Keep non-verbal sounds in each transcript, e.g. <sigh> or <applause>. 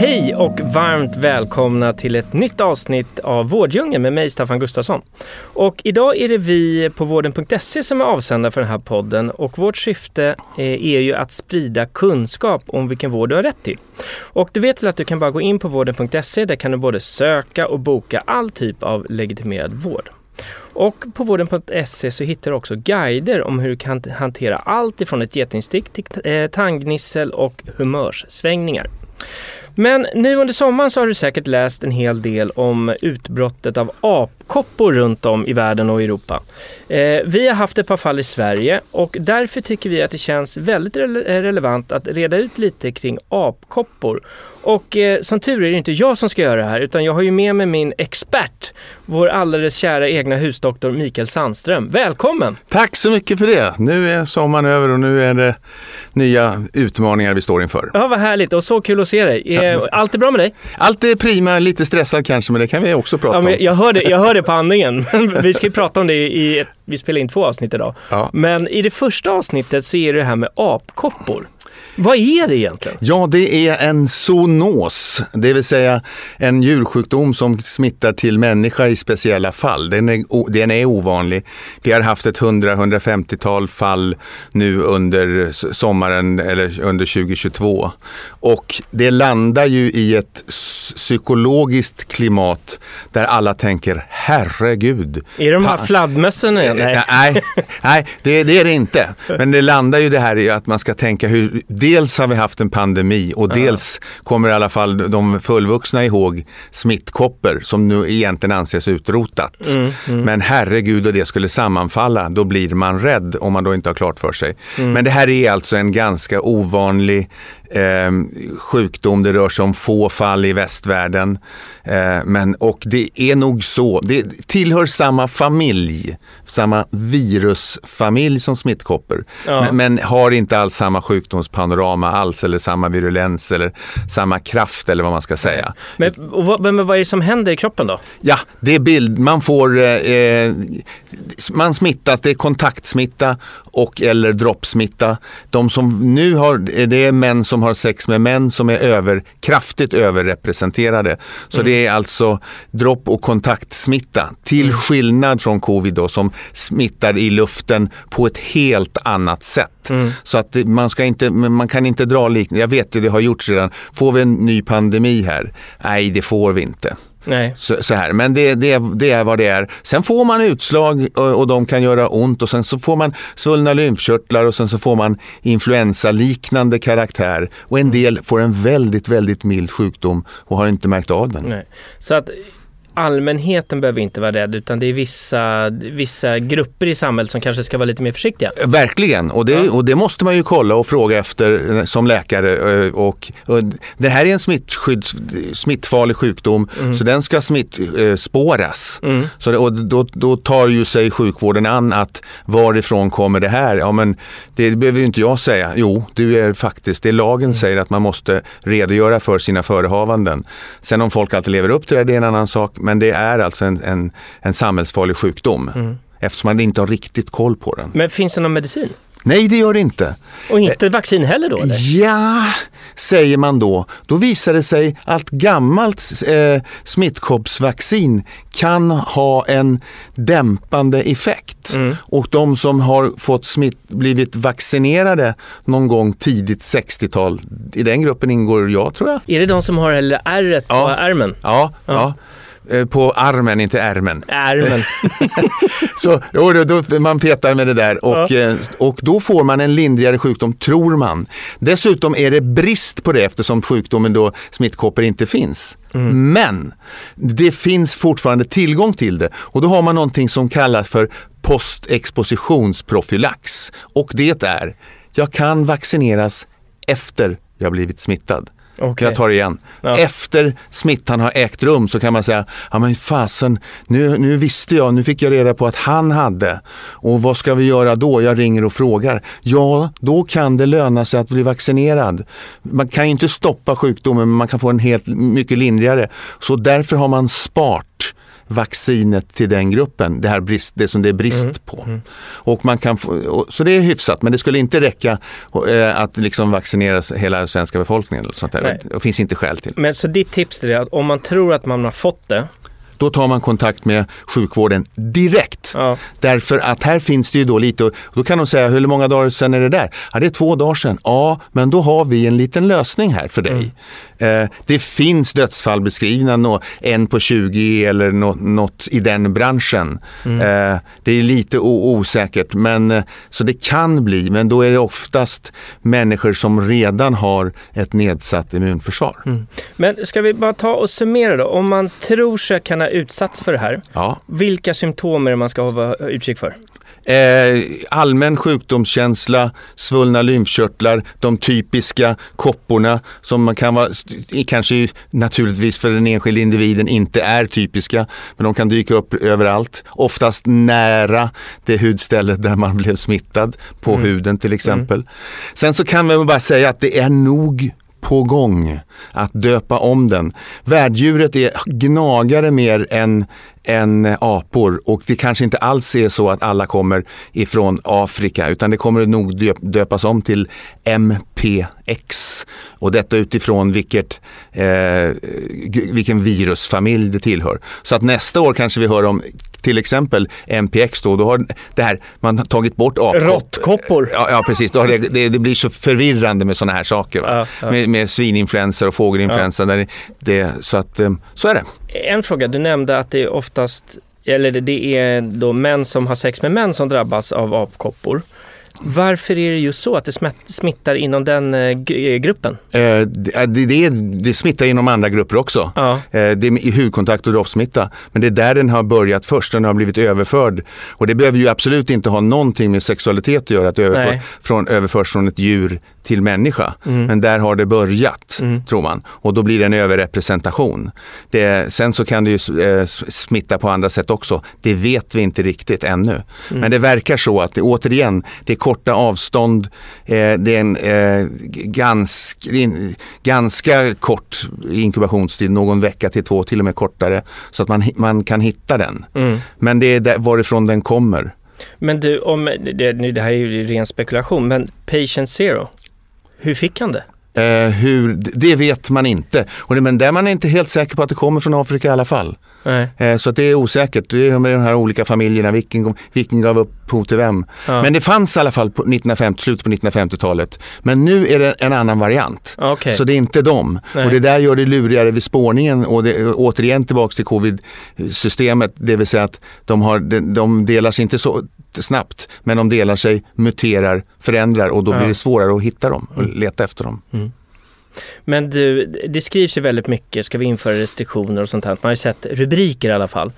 Hej och varmt välkomna till ett nytt avsnitt av Vårddjungeln med mig Staffan Gustafsson. Och idag är det vi på vården.se som är avsända för den här podden och vårt syfte eh, är ju att sprida kunskap om vilken vård du har rätt till. Och du vet väl att du kan bara gå in på vården.se, där kan du både söka och boka all typ av legitimerad vård. Och på vården.se så hittar du också guider om hur du kan hantera allt ifrån ett getingstick till eh, tandgnissel och humörssvängningar. Men nu under sommaren så har du säkert läst en hel del om utbrottet av apkoppor runt om i världen och Europa. Eh, vi har haft ett par fall i Sverige och därför tycker vi att det känns väldigt re relevant att reda ut lite kring apkoppor och eh, som tur är det inte jag som ska göra det här utan jag har ju med mig min expert, vår alldeles kära egna husdoktor Mikael Sandström. Välkommen! Tack så mycket för det! Nu är sommaren över och nu är det nya utmaningar vi står inför. Ja, vad härligt och så kul att se dig. Eh, allt är bra med dig? Allt är prima, lite stressad kanske men det kan vi också prata ja, om. Jag hör, det, jag hör det på andningen. <laughs> vi ska ju prata om det i, vi spelar in två avsnitt idag. Ja. Men i det första avsnittet så är det här med apkoppor. Vad är det egentligen? Ja, det är en zoonos, det vill säga en djursjukdom som smittar till människa i speciella fall. Den är, den är ovanlig. Vi har haft ett 100-150-tal fall nu under sommaren eller under 2022. Och det landar ju i ett psykologiskt klimat där alla tänker herregud. Är det de här fladdermössorna? Nej, nej, nej det, det, är det inte. Men det landar ju det här i att man ska tänka hur dels har vi haft en pandemi och dels kommer i alla fall de fullvuxna ihåg smittkoppor som nu egentligen anses utrotat. Mm, mm. Men herregud, och det skulle sammanfalla, då blir man rädd om man då inte har klart för sig. Mm. Men det här är alltså en ganska ovanlig eh, sjukdom. Det rör sig om få fall i västvärlden. Eh, men, och det är nog så, det tillhör samma familj, samma virusfamilj som smittkoppor. Ja. Men, men, har inte alls samma sjukdomspanorama alls eller samma virulens eller samma kraft eller vad man ska säga. Men, vad, men vad är det som händer i kroppen då? Ja, det är bild, man får, eh, eh man smittas, det är kontaktsmitta och eller droppsmitta. De som nu har, det är män som har sex med män som är över, kraftigt överrepresenterade. Så mm. det är alltså dropp och kontaktsmitta till mm. skillnad från covid då, som smittar i luften på ett helt annat sätt. Mm. Så att man, ska inte, man kan inte dra liknande, jag vet ju det har gjorts redan. Får vi en ny pandemi här? Nej, det får vi inte. Nej. Så, så, här. Men det, det, det, är vad det är. Sen får man utslag och, och, de kan göra ont och sen så får man svullna lymfkörtlar och sen så får man influensaliknande karaktär. Och en del får en väldigt, väldigt mild sjukdom och har inte märkt av den. Nej. Så att allmänheten behöver inte vara rädd utan det är vissa, vissa grupper i samhället som kanske ska vara lite mer försiktiga. Verkligen och det, ja. och det måste man ju kolla och fråga efter eh, som läkare. Eh, och, och det här är en smittskydds, smittfarlig sjukdom mm. så den ska smittspåras. Mm. Så och då, då tar ju sig sjukvården an att varifrån kommer det här? Ja men det behöver ju inte jag säga. Jo, du är faktiskt, det lagen mm. säger att man måste redogöra för sina förehavanden. Sen om folk alltid lever upp till det, det är en annan sak men det är alltså en, en, en samhällsfarlig sjukdom mm. eftersom man inte har riktigt koll på den. Men finns det någon medicin? Nej, det gör det inte. Och inte vaccin heller då? Eller? Ja, säger man då. Då visar det sig att gammalt eh, smittkoppsvaccin kan ha en dämpande effekt. Mm. Och de som har fått smitt, blivit vaccinerade någon gång tidigt 60-tal, i den gruppen ingår jag tror jag. Är det de som har ärret på ja. ärmen? Ja, ja. ja. Eh, på armen, inte ärmen. Ärmen. <laughs> så jo, då, man petar med det där och, ja. Eh, och då får man en lindrigare sjukdom, tror man. Dessutom är det brist på det eftersom sjukdomen då smittkoppor inte finns. Mm. Men det finns fortfarande tillgång till det och då har man någonting som kallas för postexpositionsprofylax. Och det är, jag kan vaccineras efter jag blivit smittad. Okej. Jag tar det igen. Ja. Efter smittan har ägt rum så kan man säga, ja men fasen, nu, nu visste jag, nu fick jag reda på att han hade. Och vad ska vi göra då? Jag ringer och frågar. Ja, då kan det löna sig att bli vaccinerad. Man kan inte stoppa sjukdomen, men man kan få en helt mycket lindrigare. Så därför har man spart vaccinet till den gruppen, det, här brist, det som det är brist Mm. på. Och man kan få, så det är hyfsat, men det skulle inte räcka eh, att liksom vaccinera hela svenska befolkningen. Eller sånt där. Nej. Det finns inte skäl till. Men så ditt tips är att om man tror att man har fått det, Då tar man kontakt med sjukvården direkt. ja, Därför att här finns det ju då lite, och då kan de säga hur många dagar sedan är det där? Ja, det är två dagar sedan. Ja, men då har vi en liten lösning här för dig. Eh, det finns dödsfall beskrivna, en på 20 eller nå, något i den branschen. Eh, det är lite osäkert, men, eh, så det kan bli, men då är det oftast människor som redan har ett nedsatt immunförsvar. Men ska vi bara ta och summera då? Om man tror sig kan ha utsatts för det här, Ja. vilka symptom är det man ska ha utkik för? Eh, allmän sjukdomskänsla, svullna lymfkörtlar, de typiska kopporna som man kan vara, kanske naturligtvis för den enskilda individen inte är typiska, men de kan dyka upp överallt. Oftast nära det hudstället där man blev smittad, på huden till exempel. Sen så kan man bara säga att det är nog på gång att döpa om den. Värddjuret är gnagare mer än, än apor och det kanske inte alls är så att alla kommer ifrån Afrika utan det kommer nog döp, döpas om till MPX och detta utifrån vilket, eh, vilken virusfamilj det tillhör. Så att nästa år kanske vi hör om till exempel MPX då, då har det här, man har tagit bort apkoppor. Råttkoppor. Ja, ja precis, då det, det, det blir så förvirrande med sådana här saker. Ja, ja. Med, med svininfluenser och fågelinfluensa. Där det, så, att, eh, så är det. En fråga, du nämnde att det är oftast, eller det- är då män som har sex med män som drabbas av apkoppor. Varför är det just så att det smittar inom den eh, g- gruppen? Eh, det, det, det, det smittar inom andra grupper också. Ja. Eh, Det är i hudkontakt och droppsmitta. Men det är där den har börjat först, den har blivit överförd. Och det behöver ju absolut inte ha någonting med sexualitet att göra, att överför, från, överförs från ett djur till människa. Mm. Men där har det börjat, tror man. Och då blir det en överrepresentation. Det, sen så kan det ju eh, smitta på andra sätt också. Det vet vi inte riktigt ännu. Mm. Men det verkar så att det återigen, det är korta avstånd, eh, det är en eh, ganska, in, ganska kort inkubtionstid, någon vecka till två, till och med kortare. Så att man, man kan hitta den. Mm. Men det är där, varifrån den kommer. Men du, om, det, det här är ju ren spekulation, men patient zero, hur fick han det? Eh, hur, det vet man inte. Och det, men där man är inte helt säker på att det kommer från Afrika i alla fall. Eh, så att det är osäkert. Det är med de här olika familjerna, vilken, vilken gav upphov till vem. Ja. Men det fanns i alla fall på 1950, slutet på 1950-talet. Men nu är det en annan variant. Okej. Så det är inte dem. Nej. Och det där gör det lurigare vid spårningen och det, återigen tillbaks till covid-systemet. Det vill säga att de, har, de, de delar sig inte så snabbt men de delar sig, muterar, förändrar och då Ja. blir det svårare att hitta dem och leta efter dem. Men du, det skrivs ju väldigt mycket, ska vi införa restriktioner och sånt här? Man har ju sett rubriker i alla fall.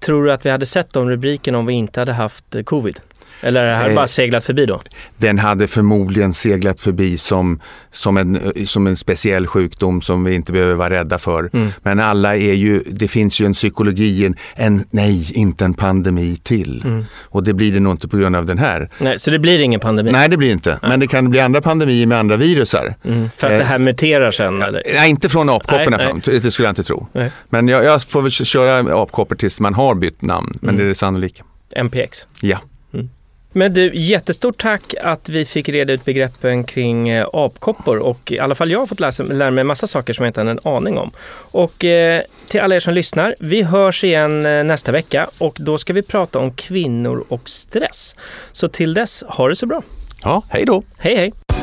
Tror du att vi hade sett de rubrikerna om vi inte hade haft eh, covid? Eller det här Eh, bara seglat förbi då? Den hade förmodligen seglat förbi som, som, en, som en speciell sjukdom som vi inte behöver vara rädda för. Mm. Men alla är ju, det finns ju en psykologi, en, en nej, inte en pandemi till. Mm. Och det blir det nog inte på grund av den här. Nej, så det blir ingen pandemi? Nej, det blir inte. Men det kan bli andra pandemier med andra virusar. Mm, för att Eh, det här muterar sen eller? Nej, inte från apkopporna fram. Det skulle jag inte tro. Nej. Men jag, jag får väl köra apkoppor tills man har bytt namn. Men Mm. det är det sannolika. MPX? Ja. Men du, jättestort tack att vi fick reda ut begreppen kring eh, apkoppor och i alla fall jag har fått läsa, lära mig massa saker som jag inte hade en aning om. Och eh, till alla er som lyssnar, vi hörs igen eh, nästa vecka och då ska vi prata om kvinnor och stress. Så till dess, ha det så bra. Ja, hej då. Hej hej!